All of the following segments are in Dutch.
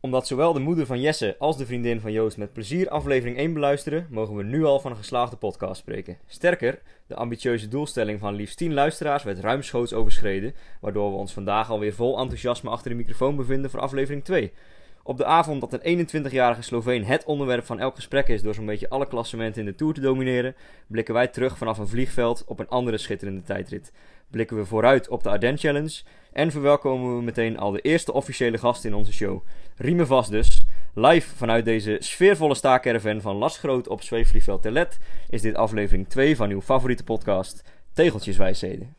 Omdat zowel de moeder van Jesse als de vriendin van Joost met plezier aflevering 1 beluisteren, mogen we nu al van een geslaagde podcast spreken. Sterker, de ambitieuze doelstelling van liefst 10 luisteraars werd ruimschoots overschreden, waardoor we ons vandaag alweer vol enthousiasme achter de microfoon bevinden voor aflevering 2. Op de avond dat een 21-jarige Sloveen het onderwerp van elk gesprek is door zo'n beetje alle klassementen in de Tour te domineren, blikken wij terug vanaf een vliegveld op een andere schitterende tijdrit. Blikken we vooruit op de Ardennes Challenge en verwelkomen we meteen al de eerste officiële gast in onze show. Riemen vast dus. Live vanuit deze sfeervolle staakerven van Las Groot op zweefvliegveld Telet is dit aflevering 2 van uw favoriete podcast Tegeltjeswijsheden.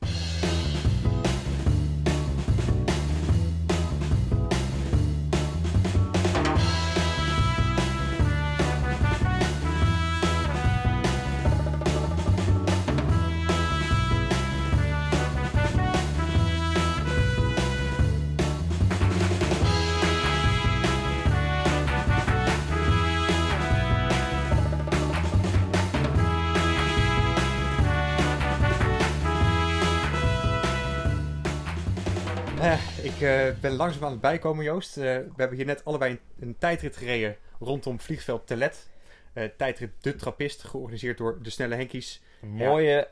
Ik eh, ben langzaam aan het bijkomen, Joost. Eh, we hebben hier net allebei een, een tijdrit gereden rondom vliegveld Telet. Eh, tijdrit De Trappist, georganiseerd door de Snelle Henkies. Een mooie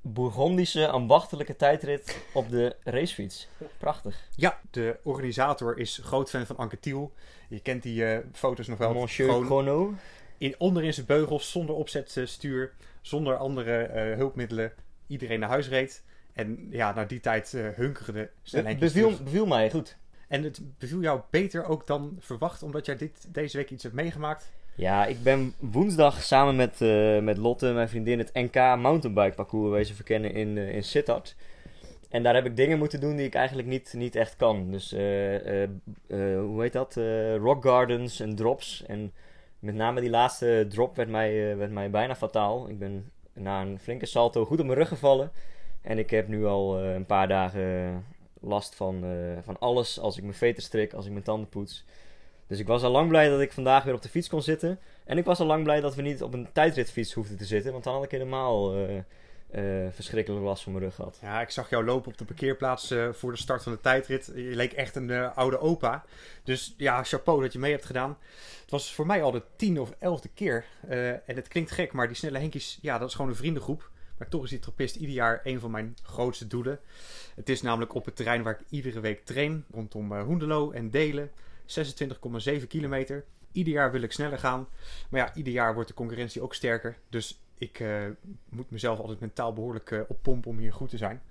Bourgondische ambachtelijke tijdrit op de racefiets. Prachtig. Ja, de organisator is groot fan van Anke Thiel. Je kent die foto's nog wel. Monsieur Chrono. in, onder in zijn beugels, zonder opzetstuur, zonder andere hulpmiddelen. Iedereen naar huis reed. En ja, na die tijd eh hunkerde Het beviel, terug. beviel mij goed. En het beviel jou beter ook dan verwacht, omdat jij dit, deze week iets hebt meegemaakt. Ja, ik ben woensdag samen met, eh, met Lotte, mijn vriendin, het NK mountainbike parcours wezen verkennen in, eh, in Sittard. En daar heb ik dingen moeten doen die ik eigenlijk niet, niet echt kan. Dus, hoe heet dat? Rock gardens en drops. En met name die laatste drop werd mij, werd mij bijna fataal. Ik ben na een flinke salto goed op mijn rug gevallen. En ik heb nu al eh, een paar dagen last van, eh, van alles. Als ik mijn veten strik, als ik mijn tanden poets. Dus ik was al lang blij dat ik vandaag weer op de fiets kon zitten. En ik was al lang blij dat we niet op een tijdritfiets hoefden te zitten. Want dan had ik helemaal eh, eh, verschrikkelijk last van mijn rug gehad. Ja, ik zag jou lopen op de parkeerplaats eh, voor de start van de tijdrit. Je leek echt een eh, oude opa. Dus ja, chapeau dat je mee hebt gedaan. Het was voor mij al de tiende of elfde keer. Eh, en het klinkt gek, maar die snelle Henkies, ja, dat is gewoon een vriendengroep. Maar toch is die trappist ieder jaar een van mijn grootste doelen. Het is namelijk op het terrein waar ik iedere week train, rondom eh, Hoendelo en Delen. 26,7 kilometer. Ieder jaar wil ik sneller gaan. Maar ja, ieder jaar wordt de concurrentie ook sterker. Dus ik eh, moet mezelf altijd mentaal behoorlijk eh, oppompen om hier goed te zijn.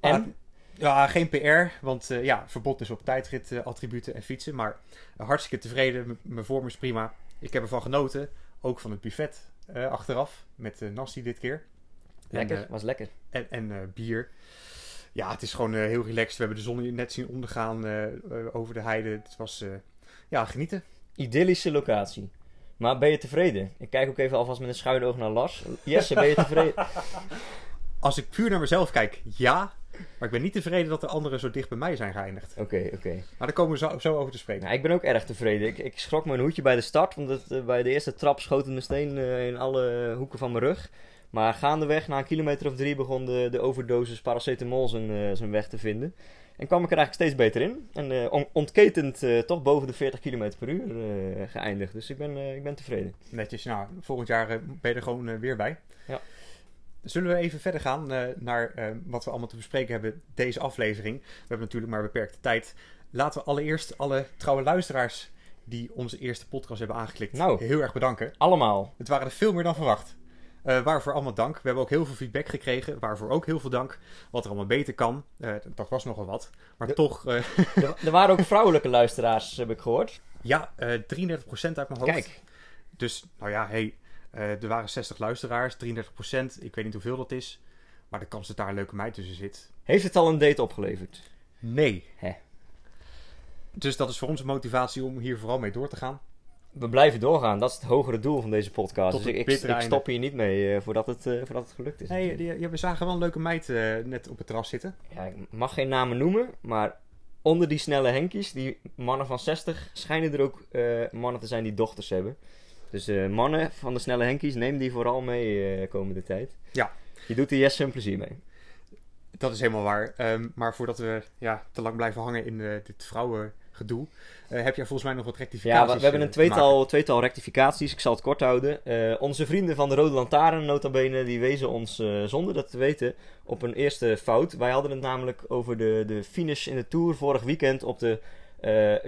En? Maar, ja, geen PR, want ja, verbod is op tijdrit, attributen en fietsen. Maar hartstikke tevreden, mijn vorm is prima. Ik heb ervan genoten, ook van het buffet achteraf, met uh, Nassi dit keer. Lekker, En, eh, was lekker. en, en eh, bier. Ja, het is gewoon eh, heel relaxed. We hebben de zon net zien ondergaan over de heide. Het was, ja, genieten. Idyllische locatie. Maar ben je tevreden? Ik kijk ook even alvast met een schuin oog naar Lars. Jesse, ben je tevreden? Als ik puur naar mezelf kijk, ja. Maar ik ben niet tevreden dat de anderen zo dicht bij mij zijn geëindigd. Oké, oké. Maar daar komen we zo, zo over te spreken. Nou, ik ben ook erg tevreden. Ik, ik schrok mijn hoedje bij de start, want het, bij de eerste trap schoot het meteen eh, in alle hoeken van mijn rug. Maar gaandeweg, na een kilometer of drie, begon de, de overdosis paracetamol zijn, eh, zijn weg te vinden. En kwam ik er eigenlijk steeds beter in. En eh, on- ontketend eh, toch boven de 40 km per uur geëindigd. Dus ik ben, ik ben tevreden. Netjes. Nou, volgend jaar ben je er gewoon weer bij. Ja. Zullen we even verder gaan naar wat we allemaal te bespreken hebben deze aflevering. We hebben natuurlijk maar beperkte tijd. Laten we allereerst alle trouwe luisteraars die onze eerste podcast hebben aangeklikt Nou. heel erg bedanken. Allemaal. Het waren er veel meer dan verwacht. Eh, waarvoor allemaal dank. We hebben ook heel veel feedback gekregen. Waarvoor ook heel veel dank. Wat er allemaal beter kan. Eh, dat was nogal wat. Maar De- toch, eh, Er, er waren ook vrouwelijke luisteraars, heb ik gehoord. ja, eh 33% uit mijn hoofd. Kijk, Dus, nou ja, hey, er waren 60 luisteraars, 33%. Ik weet niet hoeveel dat is. Maar de kans dat daar een leuke meid tussen zit. heeft het al een date opgeleverd? Nee. Hè. Dus dat is voor ons een motivatie om hier vooral mee door te gaan. We blijven doorgaan. Dat is het hogere doel van deze podcast. Tot dus ik, ik, stop hier niet mee eh, voordat, het, eh, voordat het gelukt is. Nee, die, ja, we zagen wel een leuke meid eh, net op het terras zitten. Ja, ik mag geen namen noemen, maar onder die snelle Henkies, die mannen van 60, schijnen er ook mannen te zijn die dochters hebben. Dus mannen van de snelle Henkies, neem die vooral mee komende tijd. Ja. Je doet er Jesse een plezier mee. Dat is helemaal waar. Ehm, maar voordat we ja, te lang blijven hangen in eh, dit vrouwen gedoe. Eh, heb jij volgens mij nog wat Ja, rectificaties? we, we hebben een eh, tweetal, tweetal rectificaties. Ik zal het kort houden. Onze vrienden van de Rode Lantaarn, nota bene, die wezen ons, zonder dat te weten, op een eerste fout. Wij hadden het namelijk over de, de finish in de Tour vorig weekend op de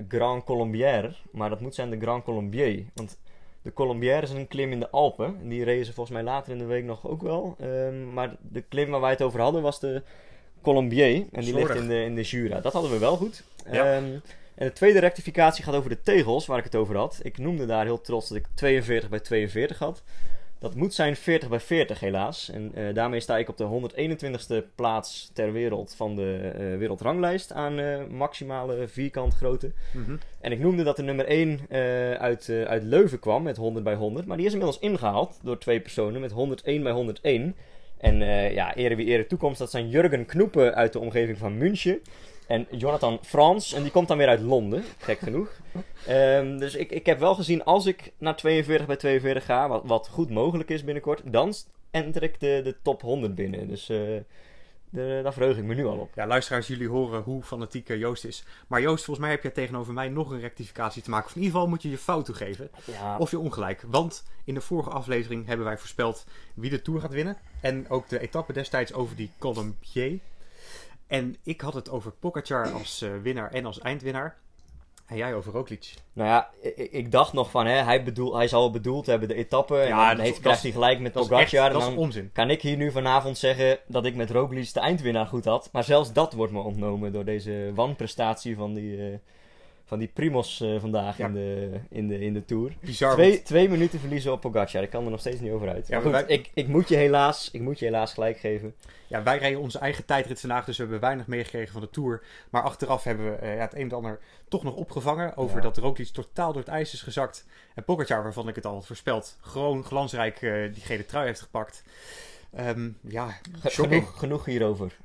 Grand Colombière. Maar dat moet zijn de Grand Colombier. Want de Colombière is een klim in de Alpen. En die reden ze volgens mij later in de week nog ook wel. Ehm, maar de klim waar wij het over hadden was de Colombier. En die ligt in de, in de Jura. Dat hadden we wel goed. Ja. Ehm, en de tweede rectificatie gaat over de tegels, waar ik het over had. Ik noemde daar heel trots dat ik 42 bij 42 had. Dat moet zijn 40 bij 40 helaas. En eh, daarmee sta ik op de 121ste plaats ter wereld van de eh, wereldranglijst aan eh, maximale vierkant grootte. Mhm. En ik noemde dat de nummer 1 eh, uit, uit Leuven kwam met 100 bij 100. Maar die is inmiddels ingehaald door twee personen met 101 bij 101. En ja, ere wie ere toekomst, dat zijn Jurgen Knoepen uit de omgeving van München. En Jonathan Frans, en die komt dan weer uit Londen, gek genoeg. Ehm, dus ik, ik heb wel gezien, als ik naar 42 bij 42 ga, wat, wat goed mogelijk is binnenkort, dan enter ik de, de top 100 binnen. Dus eh, de, daar verheug ik me nu al op. Ja, luisteraars, jullie horen hoe fanatiek Joost is. Maar Joost, volgens mij heb jij tegenover mij nog een rectificatie te maken. Of in ieder geval moet je je fout toegeven. Ja, Of je ongelijk. Want in de vorige aflevering hebben wij voorspeld wie de Tour gaat winnen. En ook de etappe destijds over die Colombier. En ik had het over Pogacar als eh, winnaar en als eindwinnaar. En jij over Roglic. Nou ja, ik, ik dacht nog van, hè, hij, bedoel, hij zal bedoeld hebben de etappe. en dan dat- heeft, dat krijgt hij gelijk met Pogacar. echt, en dat is onzin. kan ik hier nu vanavond zeggen dat ik met Roglic de eindwinnaar goed had. Maar zelfs dat wordt me ontnomen door deze wanprestatie van die, eh, van die Primos eh, vandaag Ja. in, de, in, de, in de Tour. Bizar. Twee, want- twee minuten verliezen op Pogacar. Ik kan er nog steeds niet over uit. Ja, maar maar goed, wij- ik, ik, moet je helaas, ik moet je helaas gelijk geven. Ja, wij rijden onze eigen tijdrit vandaag, dus we hebben weinig meegekregen van de Tour. Maar achteraf hebben we eh, ja, het een en ander toch nog opgevangen. Over Ja. dat Roglic totaal door het ijs is gezakt. En Pogacar, waarvan ik het al had voorspeld, gewoon glansrijk eh, die gele trui heeft gepakt. Ehm, ja, genoeg hierover.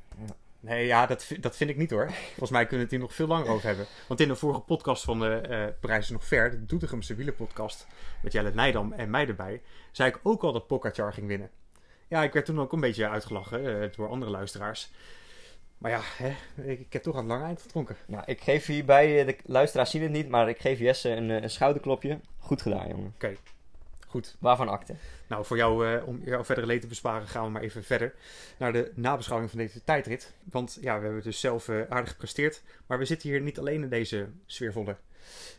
Nee, ja, dat, dat vind ik niet hoor. Volgens mij kunnen we het hier nog veel langer over hebben. Want in de vorige podcast van de eh Parijs is nog ver, de Doetinchemse wielerpodcast, met Jelle Nijdam en mij erbij, zei ik ook al dat Pogacar ging winnen. Ja, ik werd toen ook een beetje uitgelachen eh, door andere luisteraars. Maar ja, hè, ik, ik heb toch aan het lange eind gedronken. Nou, ik geef hierbij, eh, de luisteraars zien het niet, maar ik geef Jesse een, eh, een schouderklopje. Goed gedaan, jongen. Goed. Waarvan akte? Nou, voor jou, eh, om jouw verdere leed te besparen, gaan we maar even verder naar de nabeschouwing van deze tijdrit. Want ja, we hebben dus zelf eh, aardig gepresteerd. Maar we zitten hier niet alleen in deze sfeervolle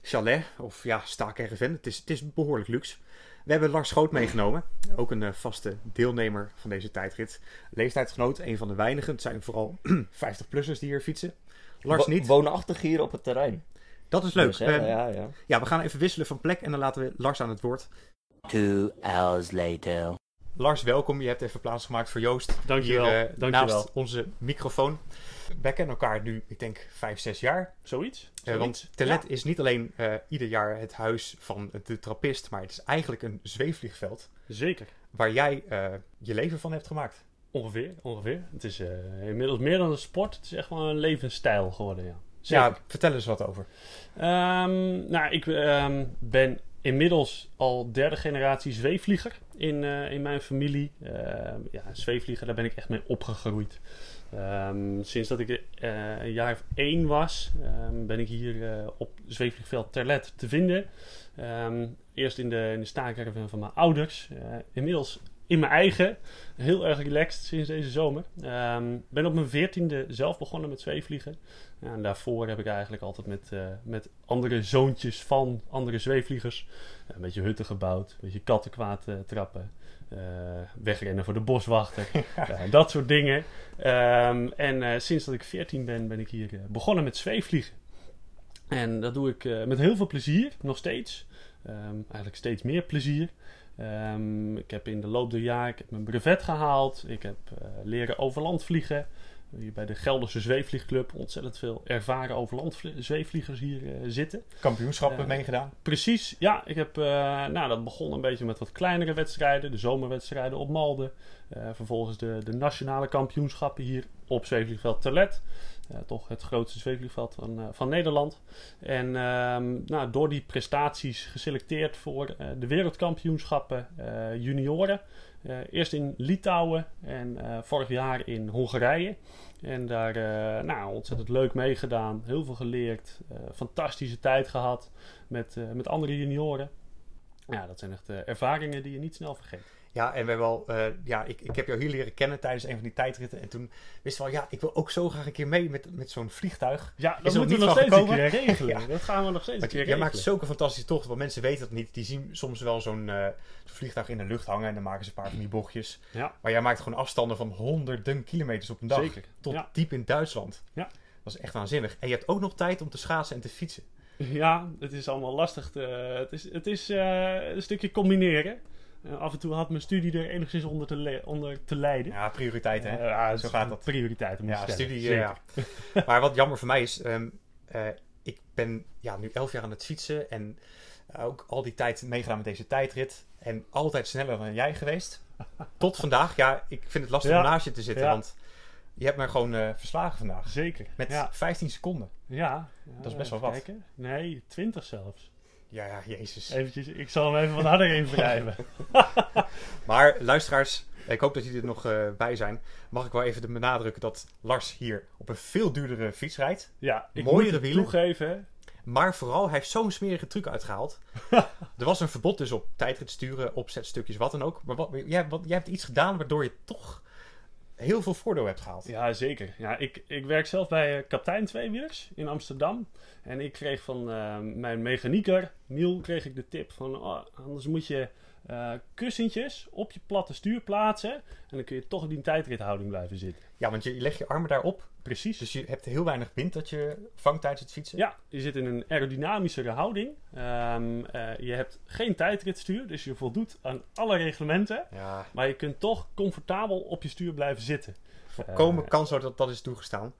chalet, of ja, staakerven. Het is, het is behoorlijk luxe. We hebben Lars Schoot meegenomen, ook een eh, vaste deelnemer van deze tijdrit. Leeftijdsgenoot, een van de weinigen. Het zijn vooral 50-plussers die hier fietsen. Lars Wo- niet. Woonachtig hier op het terrein. Dat is leuk. Dus, hè, ja, ja. ja, we gaan even wisselen van plek en dan laten we Lars aan het woord. Two hours later. Lars, welkom. Je hebt even plaatsgemaakt voor Joost. Dankjewel, Hier, dankjewel. naast onze microfoon. Wij kennen elkaar nu, ik denk, vijf, zes jaar. Zoiets? Eh, want Telet is niet alleen eh, ieder jaar het huis van de trappist, maar het is eigenlijk een zweefvliegveld Zeker. waar jij eh, je leven van hebt gemaakt. Ongeveer, ongeveer. Het is eh, inmiddels meer dan een sport. Het is echt wel een levensstijl geworden, ja. Zeker. Ja, vertel eens wat over. Ehm, nou, ik ehm, ben inmiddels al derde generatie zweefvlieger in, eh, in mijn familie. Ehm, ja, zweefvlieger, daar ben ik echt mee opgegroeid. Ehm, sinds dat ik eh, een jaar of één was, ehm, ben ik hier eh, op zweefvliegveld Terlet te vinden. Eerst in de, in de van mijn ouders. Inmiddels in mijn eigen. Heel erg relaxed sinds deze zomer. Ehm ben op mijn veertiende zelf begonnen met zweefvliegen. Ja, en daarvoor heb ik eigenlijk altijd met, eh, met andere zoontjes van andere zweefvliegers. eh, een beetje hutten gebouwd, een beetje kattenkwaad eh, trappen. wegrennen voor de boswachter. eh, dat soort dingen. Ehm, en sinds dat ik 14 ben, ben ik hier begonnen met zweefvliegen. En dat doe ik met heel veel plezier, nog steeds. Ehm, eigenlijk steeds meer plezier. Ehm, ik heb in de loop der jaren ik heb mijn brevet gehaald. Ik heb eh, leren overland vliegen. Hier bij de Gelderse Zweefvliegclub ontzettend veel ervaren overlandzweefvliegers hier eh, zitten. Kampioenschappen Eh, meegedaan. Precies, ja. Ik heb, nou, dat begon een beetje met wat kleinere wedstrijden. De zomerwedstrijden op Malden. Vervolgens de, de nationale kampioenschappen hier op zweefvliegveld Terlet. Eh, toch het grootste zweefvliegveld van, eh, van Nederland. En ehm, nou, door die prestaties geselecteerd voor eh, de wereldkampioenschappen junioren. Eerst in Litouwen en vorig jaar in Hongarije. En daar nou, ontzettend leuk meegedaan. Heel veel geleerd. fantastische tijd gehad met, met andere junioren. Ja, dat zijn echt ervaringen die je niet snel vergeet. Ja, en we hebben al, eh, ja, ik, ik heb jou hier leren kennen tijdens een van die tijdritten. En toen wist we al, ja, ik wil ook zo graag een keer mee met, met zo'n vliegtuig. Ja, dat moeten we nog steeds een gekomen? keer regelen. Ja. Dat gaan we nog steeds een keer je, jij maakt regelen. zulke fantastische tochten, want mensen weten dat niet. Die zien soms wel zo'n eh, vliegtuig in de lucht hangen en dan maken ze een paar van die bochtjes. Ja. Maar jij maakt gewoon afstanden van honderden kilometers op een dag. Zeker. Tot Ja. diep in Duitsland. Ja. Dat is echt waanzinnig. En je hebt ook nog tijd om te schaatsen en te fietsen. Ja, het is allemaal lastig. Te, het is, het is eh, een stukje combineren. Eh, af en toe had mijn studie er enigszins onder te, onder te lijden. Ja, prioriteiten hè. Eh, ja, Zo gaat dat. Prioriteiten moet Ja, stellen. studie. Zeker. Ja. maar wat jammer voor mij is, ehm, eh, ik ben ja, nu elf jaar aan het fietsen en ook al die tijd meegedaan met deze tijdrit. En altijd sneller dan jij geweest. Tot vandaag. Ja, ik vind het lastig Ja. om naast je te zitten, Ja. want je hebt me gewoon eh, verslagen vandaag. Zeker. Met ja. 15 seconden. Ja. Dat is best wel wat. kijken. Nee, 20 zelfs. Ja, ja, jezus. Eventjes, ik zal hem even wat harder invrijven. Maar luisteraars, ik hoop dat jullie er nog eh, bij zijn. Mag ik wel even benadrukken dat Lars hier op een veel duurdere fiets rijdt. Ja, ik Mooiere moet het wielen. toegeven. Maar vooral, hij heeft zo'n smerige truc uitgehaald. er was een verbod dus op tijdrit sturen, opzetstukjes, wat dan ook. Maar wat, jij, wat, jij hebt iets gedaan waardoor je toch heel veel voordeel hebt gehaald. Ja, zeker. Ja, ik, ik werk zelf bij eh, Kaptein Tweewielers in Amsterdam. En ik kreeg van eh, mijn mechanieker, Niel, kreeg ik de tip van... Oh, anders moet je eh, kussentjes op je platte stuur plaatsen. En dan kun je toch in die tijdrithouding blijven zitten. Ja, want je legt je armen daarop. Precies. Dus je hebt heel weinig wind dat je vangt tijdens het fietsen. Ja, je zit in een aerodynamischere houding. Ehm, eh, je hebt geen tijdritstuur, dus je voldoet aan alle reglementen. Ja, Maar je kunt toch comfortabel op je stuur blijven zitten. voorkomen Eh, kan zo dat dat is toegestaan.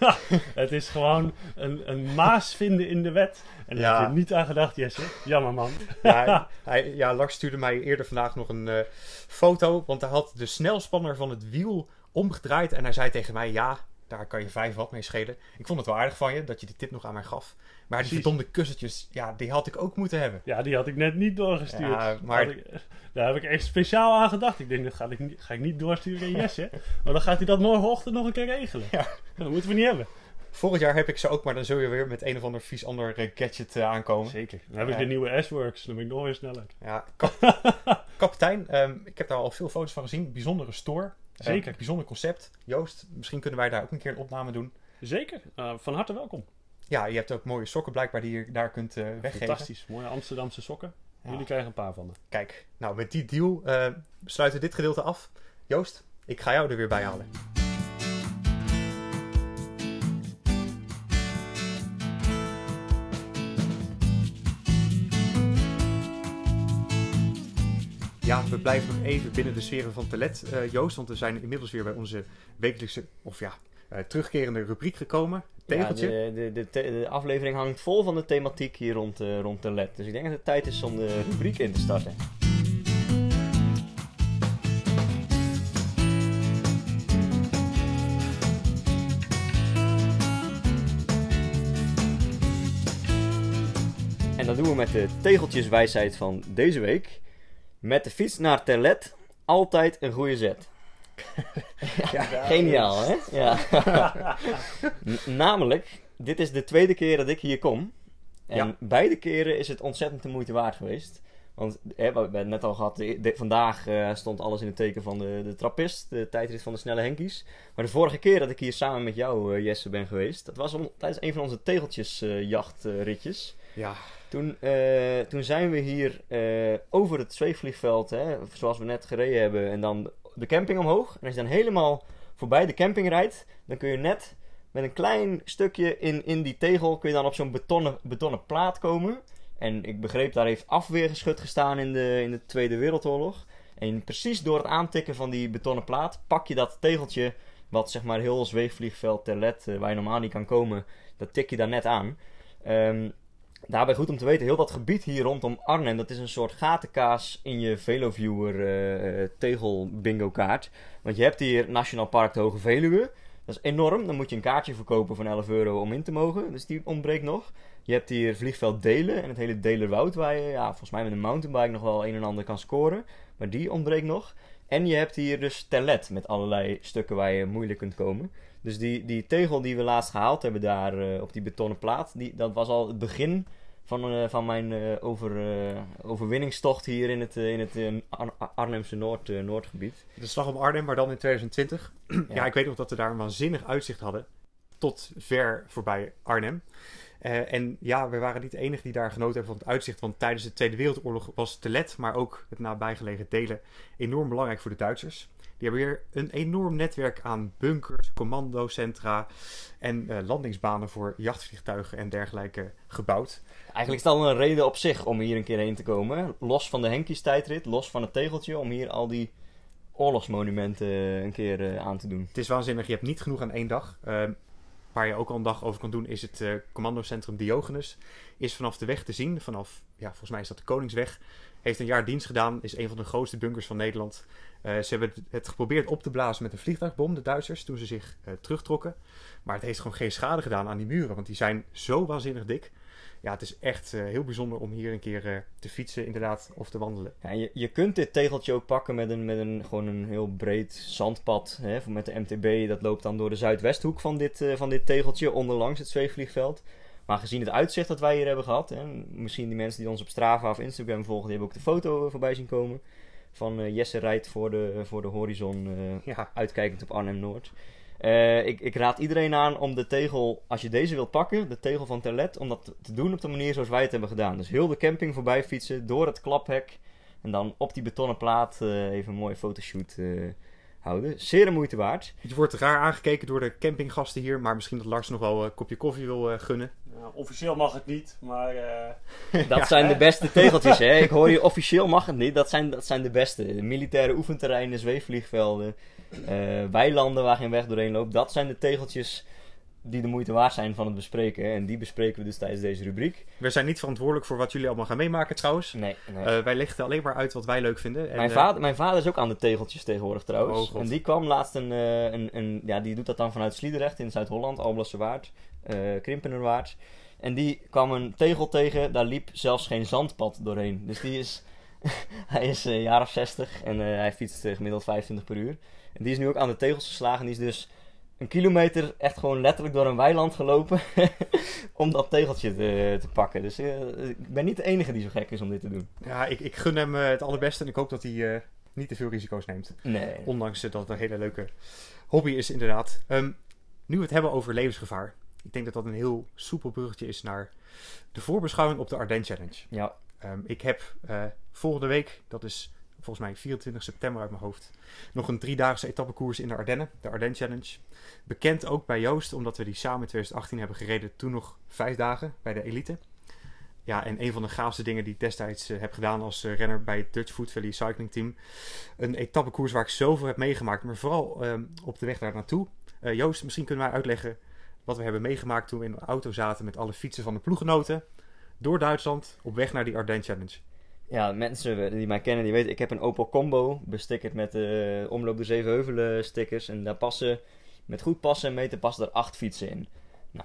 Het is gewoon een, een maas vinden in de wet. En daar Ja. heb je niet aan gedacht, Jesse. Jammer, man. Ja, hij, ja, Lars stuurde mij eerder vandaag nog een eh, foto. Want hij had de snelspanner van het wiel omgedraaid. En hij zei tegen mij, ja, daar kan je 5 watt mee schelen. Ik vond het wel aardig van je, dat je die tip nog aan mij gaf. Maar die verdomde kussentjes, ja, die had ik ook moeten hebben. Ja, die had ik net niet doorgestuurd. Ja, maar- ik- daar heb ik echt speciaal aan gedacht. Ik denk, dat ga ik niet, ga ik niet doorsturen in Jesse. Maar dan gaat hij dat morgenochtend nog een keer regelen. Ja. Dat moeten we niet hebben. Vorig jaar heb ik ze ook, maar dan zul je weer met een of ander vies ander eh, gadget eh, aankomen. Zeker. Dan heb ik Ja. de nieuwe S-Works. Dan ben ik nog weer sneller. Ja, kap- kapitein, ehm, ik heb daar al veel foto's van gezien. Bijzondere store. Zeker. bijzonder concept. Joost, misschien kunnen wij daar ook een keer een opname doen. Zeker. Eh, van harte welkom. Ja, je hebt ook mooie sokken blijkbaar die je daar kunt eh, weggeven. Fantastisch. Mooie Amsterdamse sokken. Ja. Jullie krijgen een paar van me. Kijk, nou met die deal eh, sluiten we dit gedeelte af. Joost, ik ga jou er weer bij halen. Ja, we blijven nog even binnen de sferen van Telet, eh, Joost. Want we zijn inmiddels weer bij onze wekelijkse, of ja, eh, terugkerende rubriek gekomen. Tegeltje. Ja, de, de, de, aflevering hangt vol van de thematiek hier rond, eh, rond de LED. Dus ik denk dat het tijd is om de rubriek in te starten. En dat doen we met de tegeltjeswijsheid van deze week. Met de fiets naar Terlet, altijd een goede zet. ja, geniaal, hè? Ja. Namelijk, dit is de tweede keer dat ik hier kom. En Ja. beide keren is het ontzettend de moeite waard geweest. Want hè, we hebben het net al gehad, de- vandaag eh, stond alles in het teken van de, de trappist, de tijdrit van de snelle Henkies. Maar de vorige keer dat ik hier samen met jou, eh, Jesse, ben geweest, dat was om, tijdens een van onze tegeltjesjachtritjes. Ja, Toen, eh, toen zijn we hier eh, over het zweefvliegveld, hè, zoals we net gereden hebben, en dan de camping omhoog. En als je dan helemaal voorbij de camping rijdt, dan kun je net met een klein stukje in, in die tegel, kun je dan op zo'n betonnen, betonnen plaat komen. En ik begreep, daar heeft afweergeschut gestaan in de, in de Tweede Wereldoorlog. En precies door het aantikken van die betonnen plaat, pak je dat tegeltje, wat zeg maar heel zweefvliegveld ter let, eh, waar je normaal niet kan komen, dat tik je daar net aan. Ehm, Daarbij goed om te weten, heel dat gebied hier rondom Arnhem, dat is een soort gatenkaas in je Veloviewer eh, eh, tegel bingo kaart. Want je hebt hier Nationaal Park de Hoge Veluwe. Dat is enorm. Dan moet je een kaartje verkopen van 11 euro om in te mogen. Dus die ontbreekt nog. Je hebt hier vliegveld Delen en het hele Delerwoud waar je ja, volgens mij met een mountainbike nog wel een en ander kan scoren. Maar die ontbreekt nog. En je hebt hier dus Telet met allerlei stukken waar je moeilijk kunt komen. Dus die, die tegel die we laatst gehaald hebben daar eh, op die betonnen plaat, die, dat was al het begin van, eh, van mijn eh, over, overwinningstocht hier in het, in het Ar- Arnhemse Noord, Noordgebied. De slag om Arnhem, maar dan in 2020. ja. Ja. ik weet nog dat we daar een waanzinnig uitzicht hadden. Tot ver voorbij Arnhem. Eh, en ja, we waren niet de enige die daar genoten hebben van het uitzicht. Want tijdens de Tweede Wereldoorlog was Telet, maar ook het nabijgelegen delen, enorm belangrijk voor de Duitsers. Die hebben weer een enorm netwerk aan bunkers, commandocentra en eh, landingsbanen voor jachtvliegtuigen en dergelijke gebouwd. Eigenlijk is het al een reden op zich om hier een keer heen te komen. Los van de Henkies tijdrit, los van het tegeltje, om hier al die oorlogsmonumenten eh, een keer aan te doen. Het is waanzinnig. Je hebt niet genoeg aan één dag. Ehm, waar je ook al een dag over kan doen, is het eh, commandocentrum Diogenes. Is vanaf de weg te zien. Vanaf, ja, volgens mij is dat de Koningsweg. Heeft een jaar dienst gedaan. Is een van de grootste bunkers van Nederland. Eh, ze hebben het- het geprobeerd op te blazen met een vliegtuigbom, de Duitsers, toen ze zich eh, terugtrokken. Maar het heeft gewoon geen schade gedaan aan die muren, want die zijn zo waanzinnig dik. Ja, het is echt eh, heel bijzonder om hier een keer eh, te fietsen, inderdaad, of te wandelen. Ja, je, je kunt dit tegeltje ook pakken met een, met een, gewoon een heel breed zandpad. Hè, met de MTB, dat loopt dan door de zuidwesthoek van dit, eh, van dit tegeltje, onderlangs het zweefvliegveld. Maar gezien het uitzicht dat wij hier hebben gehad, en misschien die mensen die ons op Strava of Instagram volgen, die hebben ook de foto voorbij zien komen. Van Jesse rijdt voor de, voor de horizon, Ja, uitkijkend op Arnhem-Noord. Eh, ik, ik raad iedereen aan om de tegel, als je deze wilt pakken, de tegel van Terlet, om dat te doen op de manier zoals wij het hebben gedaan. Dus heel de camping voorbij fietsen, door het klaphek en dan op die betonnen plaat eh, even een mooie fotoshoot eh, houden. Zeer de moeite waard. je wordt raar aangekeken door de campinggasten hier, maar misschien dat Lars nog wel een kopje koffie wil gunnen. Nou, officieel mag het niet, maar eh, Dat zijn de beste tegeltjes, hè. Ik hoor je, officieel mag het niet. Dat zijn, dat zijn de beste. De militaire oefenterreinen, zweefvliegvelden, eh, weilanden waar geen weg doorheen loopt. Dat zijn de tegeltjes die de moeite waard zijn van het bespreken. En die bespreken we dus tijdens deze rubriek. We zijn niet verantwoordelijk voor wat jullie allemaal gaan meemaken trouwens. Nee, nee. Eh, wij lichten alleen maar uit wat wij leuk vinden. En, mijn, eh, vader, mijn vader is ook aan de tegeltjes tegenwoordig trouwens. Oh, en die kwam laatst een, eh, een, een... Ja, die doet dat dan vanuit Sliedrecht in Zuid-Holland. Alblasse Waard. eh Krimpenerwaard. En die kwam een tegel tegen. Daar liep zelfs geen zandpad doorheen. Dus die is... hij is eh, een jaar of 60 en eh, hij fietst gemiddeld 25 per uur. En die is nu ook aan de tegels geslagen. Die is dus een kilometer echt gewoon letterlijk door een weiland gelopen. om dat tegeltje te, te pakken. Dus ik ben niet de enige die zo gek is om dit te doen. Ja, ik, ik gun hem het allerbeste en ik hoop dat hij niet te veel risico's neemt. Nee. Ondanks dat het een hele leuke hobby is, inderdaad. Ehm, nu we het hebben over levensgevaar. Ik denk dat dat een heel soepel bruggetje is naar de voorbeschouwing op de Ardennes Challenge. Ja, Ehm, ik heb eh, volgende week, dat is volgens mij 24 september uit mijn hoofd, nog een driedaagse etappekoers in de Ardennen, de Ardennes Challenge. Bekend ook bij Joost, omdat we die samen in 2018 hebben gereden, toen nog vijf dagen bij de elite. Ja, en een van de gaafste dingen die ik destijds eh, heb gedaan als eh, renner bij het Dutch Food Valley Cycling Team. Een etappekoers waar ik zoveel heb meegemaakt, maar vooral ehm, op de weg daar naartoe. Joost, misschien kunnen wij uitleggen wat we hebben meegemaakt toen we in de auto zaten met alle fietsen van de ploeggenoten. Door Duitsland op weg naar die Ardennes Challenge. Ja, mensen die mij kennen, die weten, ik heb een Opel Combo bestickerd met de Omloop de Zevenheuvelen stickers. En daar passen, met goed passen en meten, passen er acht fietsen in.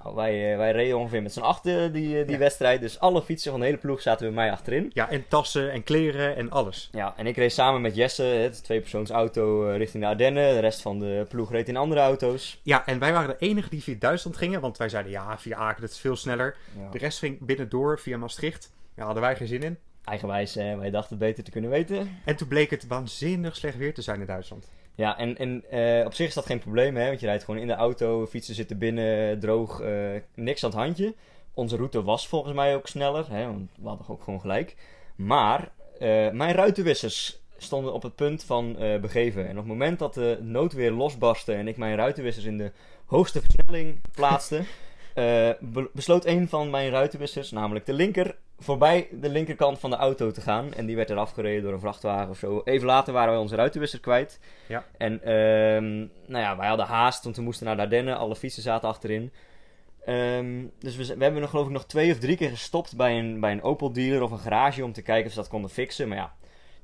Nou, wij, eh, wij reden ongeveer met z'n achten die, eh, die Ja. wedstrijd. Dus alle fietsen van de hele ploeg zaten bij mij achterin. Ja, en tassen en kleren en alles. Ja, en ik reed samen met Jesse, het tweepersoonsauto, eh, richting de Ardennen. De rest van de ploeg reed in andere auto's. Ja, en wij waren de enige die via Duitsland gingen, want wij zeiden ja, via Aken, dat is veel sneller. De rest ging binnendoor via Maastricht. Daar hadden wij geen zin in. Eigenwijs, wij dachten het beter te kunnen weten. En toen bleek het waanzinnig slecht weer te zijn in Duitsland. Ja, en, en eh, op zich is dat geen probleem, hè? want je rijdt gewoon in de auto, fietsen zitten binnen, droog, eh, niks aan het handje. Onze route was volgens mij ook sneller, hè? want we hadden ook gewoon gelijk. Maar eh, mijn ruitenwissers stonden op het punt van begeven. En op het moment dat de noodweer losbarstte en ik mijn ruitenwissers in de hoogste versnelling plaatste, be- besloot een van mijn ruitenwissers, namelijk de linker, voorbij de linkerkant van de auto te gaan. En die werd eraf gereden door een vrachtwagen of zo. Even later waren wij onze ruitenwisser kwijt. Ja. En ehm, nou ja, wij hadden haast, want we moesten naar de Ardennen. Alle fietsen zaten achterin. Ehm, dus we, we hebben nog, geloof ik nog twee of drie keer gestopt bij een, bij een Opel dealer of een garage om te kijken of ze dat konden fixen. Maar ja,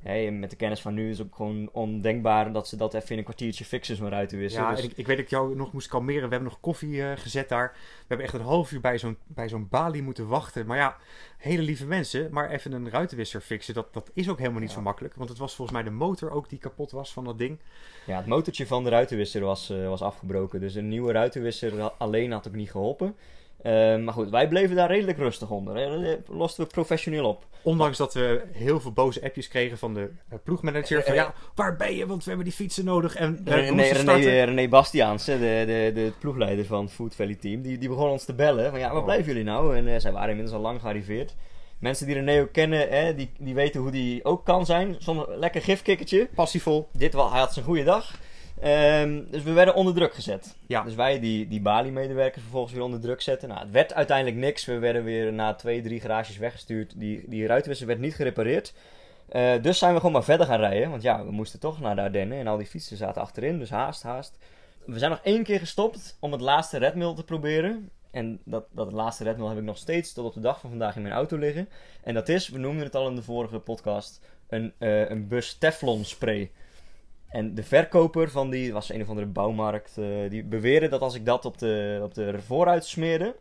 Hè, met de kennis van nu is het ook gewoon ondenkbaar dat ze dat even in een kwartiertje fixen, zo'n ruitenwisser. Ja, Dus- ik, ik weet dat ik jou nog moest kalmeren. We hebben nog koffie eh, gezet daar. We hebben echt een half uur bij zo'n, bij zo'n balie moeten wachten. Maar ja, hele lieve mensen. Maar even een ruitenwisser fixen, dat, dat is ook helemaal niet Ja. zo makkelijk. Want het was volgens mij de motor ook die kapot was van dat ding. Ja, het motortje van de ruitenwisser was, eh, was afgebroken. Dus een nieuwe ruitenwisser alleen had ook niet geholpen. Eh, maar goed, wij bleven daar redelijk rustig onder. Hè. Dat losten we professioneel op. Ondanks dat we heel veel boze appjes kregen van de eh, ploegmanager. Van Eh, ja, waar ben je? Want we hebben die fietsen nodig. En eh, René, René, eh, René Bastiaans, de, de, de ploegleider van het Food Valley Team, die, die begon ons te bellen. Van ja, waar Oh. blijven jullie nou? En eh, zij waren inmiddels al lang gearriveerd. Mensen die René ook kennen, hè, die, die weten hoe die ook kan zijn. Een lekker gifkikkertje. Passievol. Dit wel, hij had zijn goede dag. Ehm, dus we werden onder druk gezet. Ja. Dus wij die, die Bali-medewerkers vervolgens weer onder druk zetten. Nou, het werd uiteindelijk niks. We werden weer na twee, drie garages weggestuurd. Die, die ruitenwisser werd niet gerepareerd. Eh, dus zijn we gewoon maar verder gaan rijden. Want ja, we moesten toch naar de Ardennen. En al die fietsen zaten achterin. Dus haast, haast. We zijn nog één keer gestopt om het laatste redmiddel te proberen. En dat, dat laatste redmiddel heb ik nog steeds tot op de dag van vandaag in mijn auto liggen. En dat is, we noemden het al in de vorige podcast, een, eh, een bus Teflon spray. En de verkoper van die, was een of andere bouwmarkt, eh, die beweerde dat als ik dat op de, op de vooruit smeerde,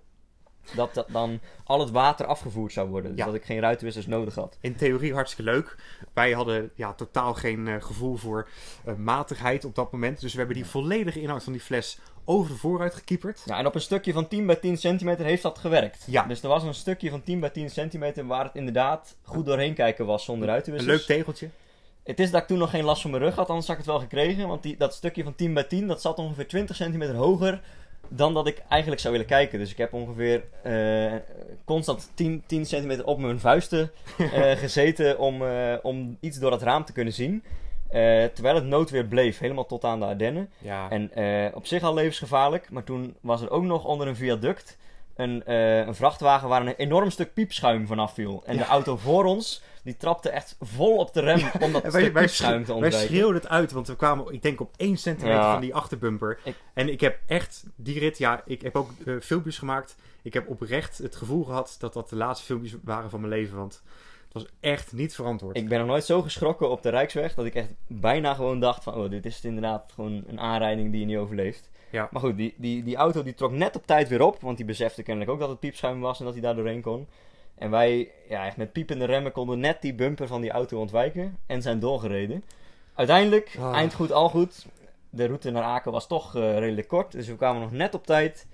dat, dat dan al het water afgevoerd zou worden. Dus Ja. dat ik geen ruitenwissers nodig had. In theorie hartstikke leuk. Wij hadden ja, totaal geen eh, gevoel voor eh, matigheid op dat moment. Dus we hebben die volledige inhoud van die fles over de vooruit gekieperd. Ja, en op een stukje van 10 bij 10 centimeter heeft dat gewerkt. Ja. Dus er was een stukje van 10 bij 10 centimeter waar het inderdaad goed doorheen kijken was zonder Een ruitenwissers. leuk tegeltje. Het is dat ik toen nog geen last van mijn rug had, anders had ik het wel gekregen. Want die, dat stukje van 10 bij 10, dat zat ongeveer 20 centimeter hoger dan dat ik eigenlijk zou willen kijken. Dus ik heb ongeveer eh, constant 10, 10 centimeter op mijn vuisten eh, gezeten om, eh, om iets door het raam te kunnen zien. Terwijl het noodweer bleef, helemaal tot aan de Ardennen. Ja. En op zich al levensgevaarlijk, maar toen was er ook nog onder een viaduct een, een vrachtwagen waar een enorm stuk piepschuim vanaf viel. En Ja. de auto voor ons, die trapte echt vol op de rem om dat En wij, stuk wij, piepschuim te wij schreeuwden het uit, want we kwamen, ik denk, op 1 centimeter Ja. van die achterbumper. Ik- En ik heb echt die rit, ja, ik heb ook eh, filmpjes gemaakt. Ik heb oprecht het gevoel gehad dat dat de laatste filmpjes waren van mijn leven. Want het was echt niet verantwoord. Ik ben nog nooit zo geschrokken op de Rijksweg dat ik echt bijna gewoon dacht van, oh, dit is inderdaad gewoon een aanrijding die je niet overleeft. Ja. Maar goed, die, die, die auto die trok net op tijd weer op, want die besefte kennelijk ook dat het piepschuim was en dat hij daar doorheen kon. En wij, ja, echt met piepende remmen konden net die bumper van die auto ontwijken en zijn doorgereden. Uiteindelijk, Ah. eind goed, al goed. De route naar Aken was toch eh, redelijk kort, dus we kwamen nog net op tijd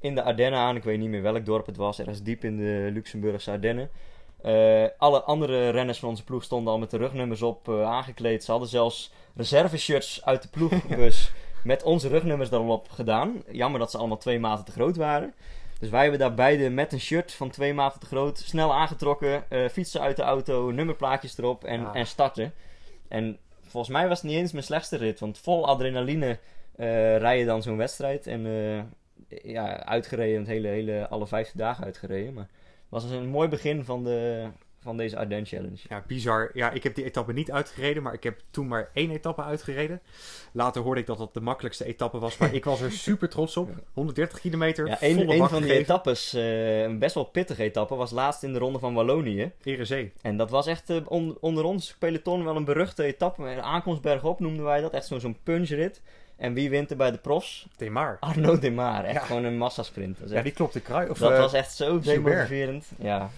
in de Ardennen aan. Ik weet niet meer welk dorp het was, ergens diep in de Luxemburgse Ardennen. Eh, alle andere renners van onze ploeg stonden al met de rugnummers op eh, aangekleed. Ze hadden zelfs reserveshirts uit de ploegbus met onze rugnummers erop gedaan. Jammer dat ze allemaal twee maten te groot waren. Dus wij hebben daar beide met een shirt van twee maten te groot snel aangetrokken. eh, fietsen uit de auto, nummerplaatjes erop en, en starten. En volgens mij was het niet eens mijn slechtste rit. Want vol adrenaline eh rij je dan zo'n wedstrijd. En eh, ja, uitgereden, het hele, hele, alle vijfde dagen uitgereden. Maar het was een mooi begin van, de, van deze Ardennes Challenge. Ja, bizar. Ja, ik heb die etappe niet uitgereden, maar ik heb toen maar één etappe uitgereden. Later hoorde ik dat dat de makkelijkste etappe was, maar ik was er super trots op. 130 kilometer, Ja, een, van die etappes, eh, een best wel pittige etappe, was laatst in de ronde van Wallonië. Erezee. En dat was echt eh, on- onder ons peloton wel een beruchte etappe. Een aankomstberg op noemden wij dat. Echt zo'n zo'n punchrit. En wie wint er bij de profs? Themar. Arno Demar. Echt Ja. gewoon een massasprint. Dat, Ja, die klopte krui. Of, dat eh, was echt zo demotiverend. Ja.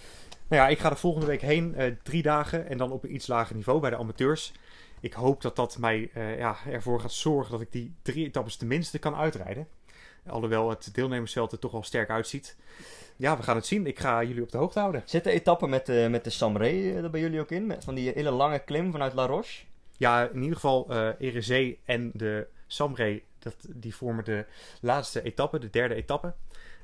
Nou ja, ik ga de volgende week heen, eh, drie dagen en dan op een iets lager niveau bij de amateurs. Ik hoop dat dat mij eh, ja, ervoor gaat zorgen dat ik die drie etappes tenminste kan uitrijden. Alhoewel het deelnemersveld er toch wel sterk uitziet. Ja, we gaan het zien. Ik ga jullie op de hoogte houden. Zit de etappe met de, met de Samre eh, er bij jullie ook in? Met van die hele lange klim vanuit La Roche? Ja, in ieder geval eh Erezee en de Samre, dat, die vormen de laatste etappe, de derde etappe.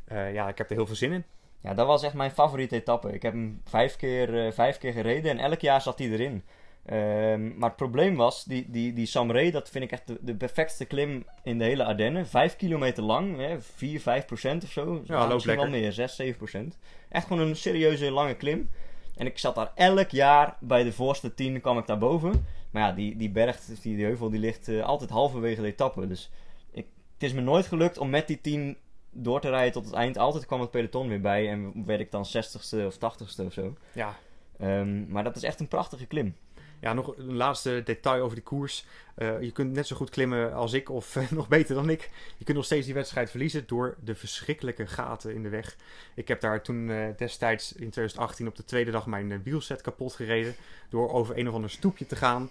Ja, ik heb er heel veel zin in. Ja, dat was echt mijn favoriete etappe. Ik heb hem vijf keer, eh, vijf keer gereden en elk jaar zat hij erin. Ehm, maar het probleem was, die, die, die Samre, dat vind ik echt de, de perfectste klim in de hele Ardennen. Vijf kilometer lang, hè, 4, 5 procent of zo. Ja, loopt misschien wel meer, 6, 7 procent. Echt gewoon een serieuze lange klim. En ik zat daar elk jaar bij de voorste 10 kwam ik daar boven. Maar ja, die, die berg, die, die heuvel, die ligt eh, altijd halverwege de etappe. Dus ik, het is me nooit gelukt om met die 10 door te rijden tot het eind. Altijd kwam het peloton weer bij en werd ik dan 60ste of 80ste of zo. Ja, Ehm, maar dat is echt een prachtige klim. Ja, nog een laatste detail over die koers. Eh, je kunt net zo goed klimmen als ik, of eh, nog beter dan ik. Je kunt nog steeds die wedstrijd verliezen door de verschrikkelijke gaten in de weg. Ik heb daar toen eh, destijds in 2018 op de tweede dag mijn wielset kapot gereden. Door over een of ander stoepje te gaan.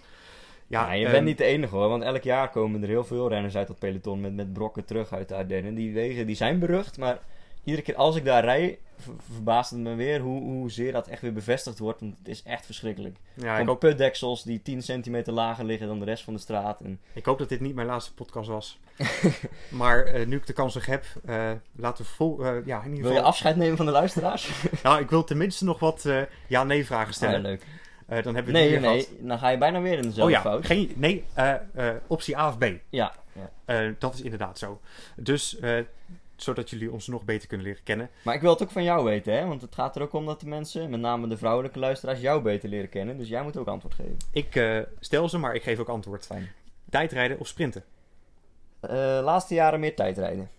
Ja, je ehm, bent niet de enige hoor, want elk jaar komen er heel veel renners uit dat peloton met, met brokken terug uit de Ardennen. Die wegen die zijn berucht, maar iedere keer als ik daar rij, ver- verbaast het me weer hoe, hoezeer dat echt weer bevestigd wordt. Want het is echt verschrikkelijk. Ja, ik hoop, putdeksels die 10 centimeter lager liggen dan de rest van de straat. En ik hoop dat dit niet mijn laatste podcast was. maar eh, nu ik de kans nog heb, eh, laten we vol... eh, ja, in ieder wil geval... je afscheid nemen van de luisteraars? Nou, ik wil tenminste nog wat eh, ja-nee vragen Ah, stellen. leuk. Eh, dan hebben we Nee, hier nee, gehad. dan ga je bijna weer in dezelfde Oh ja, fout. geen, nee, eh, eh, optie A of B. Ja, ja. Dat is inderdaad zo. Dus, zodat jullie ons nog beter kunnen leren kennen. Maar ik wil het ook van jou weten, hè? Want het gaat er ook om dat de mensen, met name de vrouwelijke luisteraars, jou beter leren kennen. Dus jij moet ook antwoord geven. Ik stel ze, maar ik geef ook antwoord. Fijn. Tijdrijden of sprinten? Laatste jaren meer tijdrijden.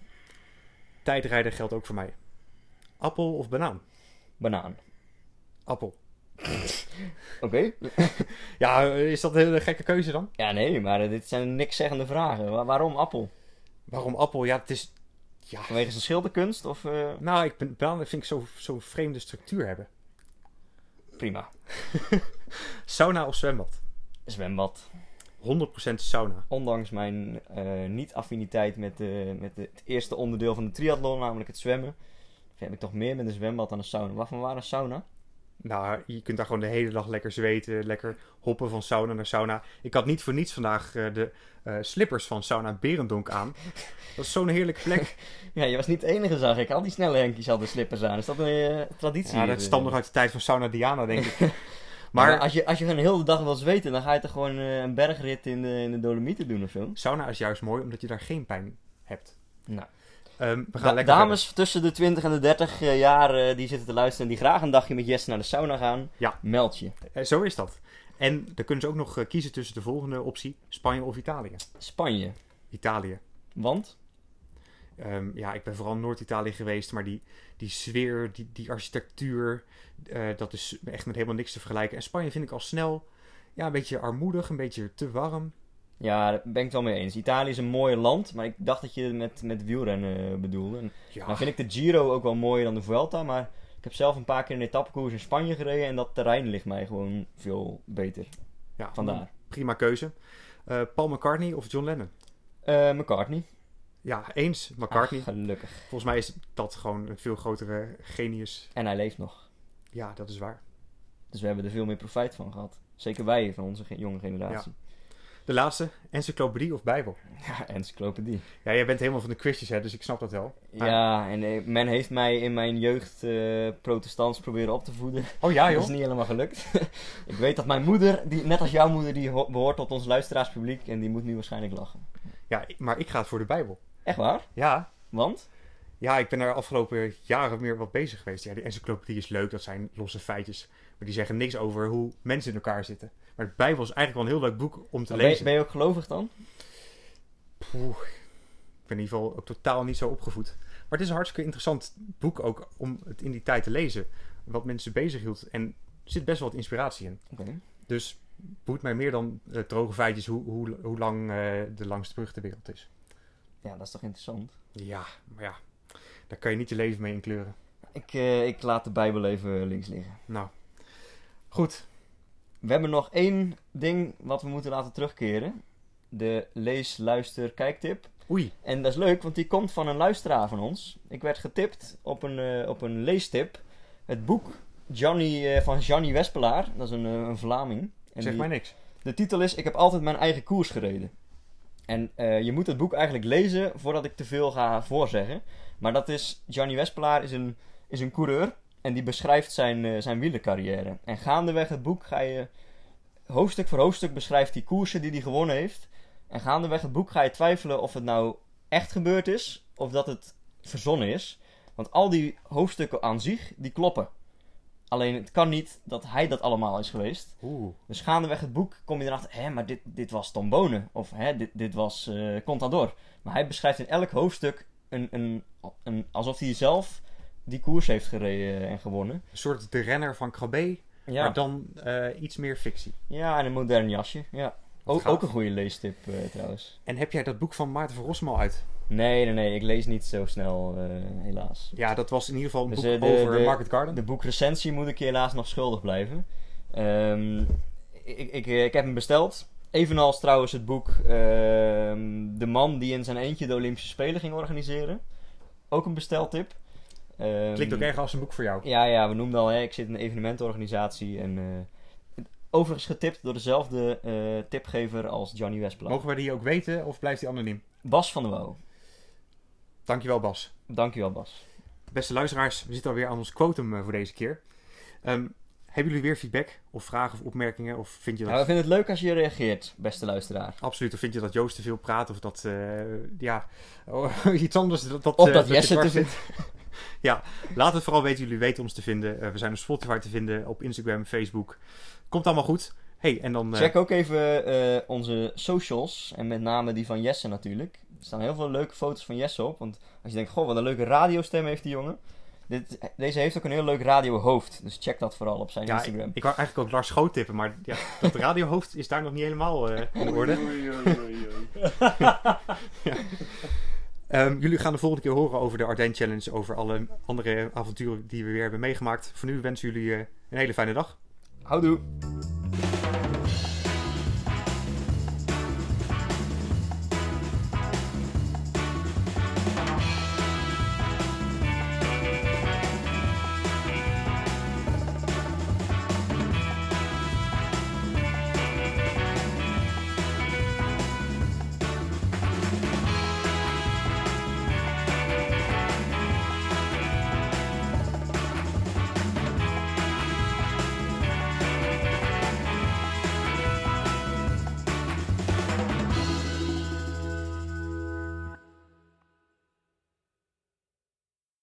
Tijdrijden geldt ook voor mij. Appel of banaan? Banaan. Appel. Oké. Ja, is dat een hele gekke keuze dan? Ja, nee, maar dit zijn niks zeggende vragen. Wa- waarom appel? Waarom appel? Ja, het is... Ja, Vanwege zijn schilderkunst of... eh, nou, ik ben, vind ik zo- zo'n vreemde structuur hebben. prima. Sauna of zwembad? Zwembad. 100% sauna. Ondanks mijn eh, niet-affiniteit met, eh, met de- het eerste onderdeel van de triathlon, namelijk het zwemmen, heb ik toch meer met een zwembad dan een sauna. Waarvan waar een sauna? Nou, je kunt daar gewoon de hele dag lekker zweten, lekker hoppen van sauna naar sauna. Ik had niet voor niets vandaag eh, de eh, slippers van sauna Berendonk aan. Dat is zo'n heerlijke plek. Ja, je was niet de enige, zag ik. Al die snelle Henkies hadden slippers aan. Is dat een eh, traditie? Ja, dat stamt nog uit de tijd van sauna Diana, denk ik. Maar, Maar als, je, als je gewoon heel de dag wil zweten, dan ga je toch gewoon een bergrit in de, in de Dolomieten doen of zo? sauna is juist mooi, omdat je daar geen pijn hebt. Nou. We gaan Da- lekker dames tussen de 20 en de 30 eh, jaar eh, die zitten te luisteren en die graag een dagje met Jesse naar de sauna gaan, Ja. meld je. Eh, zo is dat. En dan kunnen ze ook nog kiezen tussen de volgende optie: Spanje of Italië. Spanje. Italië. Want? Ehm, ja, ik ben vooral Noord-Italië geweest, maar die, die sfeer, die, die architectuur, dat is echt met helemaal niks te vergelijken. En Spanje vind ik al snel ja, een beetje armoedig, een beetje te warm. Ja, daar ben ik het wel mee eens. Italië is een mooi land, maar ik dacht dat je het met, met wielrennen eh, bedoelde. En Ja, Nou vind ik de Giro ook wel mooier dan de Vuelta, maar ik heb zelf een paar keer een etappekoers in Spanje gereden en dat terrein ligt mij gewoon veel beter. ja, Vandaar. Prima keuze. Eh, Paul McCartney of John Lennon? Eh McCartney. Ja, eens. McCartney. Ah, gelukkig. Volgens mij is dat gewoon een veel grotere genius. En hij leeft nog. Ja, dat is waar. Dus we hebben er veel meer profijt van gehad. Zeker wij van onze ge- jonge generatie. De laatste, encyclopedie of bijbel? Ja, encyclopedie. Ja, jij bent helemaal van de quizjes, hè, dus ik snap dat wel. Maar- Ja, en eh, men heeft mij in mijn jeugd eh, protestants proberen op te voeden. Oh ja, dat joh. is niet helemaal gelukt. ik weet dat mijn moeder, die, net als jouw moeder, die ho- behoort tot ons luisteraarspubliek en die moet nu waarschijnlijk lachen. Ja, maar ik ga het voor de bijbel. Echt waar? Ja, Want? Ja, ik ben daar afgelopen jaren meer wat bezig geweest. Ja, die encyclopedie is leuk, dat zijn losse feitjes. Maar die zeggen niks over hoe mensen in elkaar zitten. Maar de Bijbel is eigenlijk wel een heel leuk boek om te Ben, je- lezen. ben je ook gelovig dan? Poeh, ik ben in ieder geval ook totaal niet zo opgevoed. Maar het is een hartstikke interessant boek ook om het in die tijd te lezen. Wat mensen bezighield. En er zit best wel wat inspiratie in. Oké. Dus boeit mij meer dan eh, droge feitjes hoe, hoe, hoe lang eh, de langste brug ter wereld is. Ja, dat is toch interessant? Ja, maar ja, daar kan je niet je leven mee inkleuren. Ik, eh, ik laat de Bijbel even links liggen. Nou, goed. We hebben nog één ding wat we moeten laten terugkeren. De lees, luister, kijktip. Oei, En dat is leuk, want die komt van een luisteraar van ons. Ik werd getipt op een, eh, op een leestip. Het boek Johnny, eh, van Johnny Wespelaar. Dat is een, eh, een Vlaming. En zeg die- mij niks. De titel is Ik heb altijd mijn eigen koers gereden. En je moet het boek eigenlijk lezen voordat ik te veel ga voorzeggen. Maar dat is, Johnny Wespelaar is een, is een coureur en die beschrijft zijn, eh zijn wielercarrière. En gaandeweg het boek ga je, hoofdstuk voor hoofdstuk beschrijft hij koersen die hij gewonnen heeft. En gaandeweg het boek ga je twijfelen of het nou echt gebeurd is of dat het verzonnen is. Want al die hoofdstukken aan zich, die kloppen. Alleen het kan niet dat hij dat allemaal is geweest. Oeh. Dus gaandeweg het boek kom je erachter, hé, maar dit, dit was Tom Bonen. Of hè, dit, dit was eh Contador. Maar hij beschrijft in elk hoofdstuk een, een, een, alsof hij zelf die koers heeft gereden en gewonnen. Een soort de renner van Krabbe. Ja, Maar dan eh, iets meer fictie. ja en een modern jasje. Ja. Ook, ook een goede leestip eh, trouwens. En heb jij dat boek van Maarten van Rossum al uit? Nee, nee, nee. Ik lees niet zo snel, eh, helaas. Ja, dat was in ieder geval een Dus, boek de- over de- Market Garden. De boekrecensie moet ik je helaas nog schuldig blijven. Ehm, ik, ik, ik heb hem besteld. Evenals trouwens het boek ehm, De man die in zijn eentje de Olympische Spelen ging organiseren. Ook een besteltip. Ehm, Klinkt ook erg als een boek voor jou. Ja, ja, we noemden al, hè, ik zit in een evenementenorganisatie. En, eh, overigens getipt door dezelfde eh, tipgever als Johnny Westblad. Mogen we die ook weten of blijft die anoniem? Bas van der Wouw. Dankjewel Bas. Dankjewel Bas. Beste luisteraars, we zitten alweer aan ons quotum eh, voor deze keer. Ehm, hebben jullie weer feedback of vragen of opmerkingen? Of vind je dat... Nou, we vinden het leuk als je reageert, beste luisteraar. Absoluut. Of vind je dat Joost te veel praat? Of dat, ja, oh, iets anders. Dat, dat, Of dat je Jesse te zit. ja, laat het vooral weten. Jullie weten ons te vinden. Eh, we zijn op Spotify te vinden, op Instagram, Facebook. Komt allemaal goed. Hey, en dan... eh, Check ook even eh, onze socials. En met name die van Jesse natuurlijk. Er staan heel veel leuke foto's van Jesse op. Want als je denkt, goh, wat een leuke radiostem heeft die jongen. Dit, deze heeft ook een heel leuk radiohoofd. Dus check dat vooral op zijn ja, ik, Instagram. ik wou eigenlijk ook Lars Schoot tippen, maar ja, dat radiohoofd is daar nog niet helemaal eh, in orde. Ehm, jullie gaan de volgende keer horen over de Ardennes Challenge, over alle andere avonturen die we weer hebben meegemaakt. Voor nu wensen jullie eh, een hele fijne dag. Houdoe.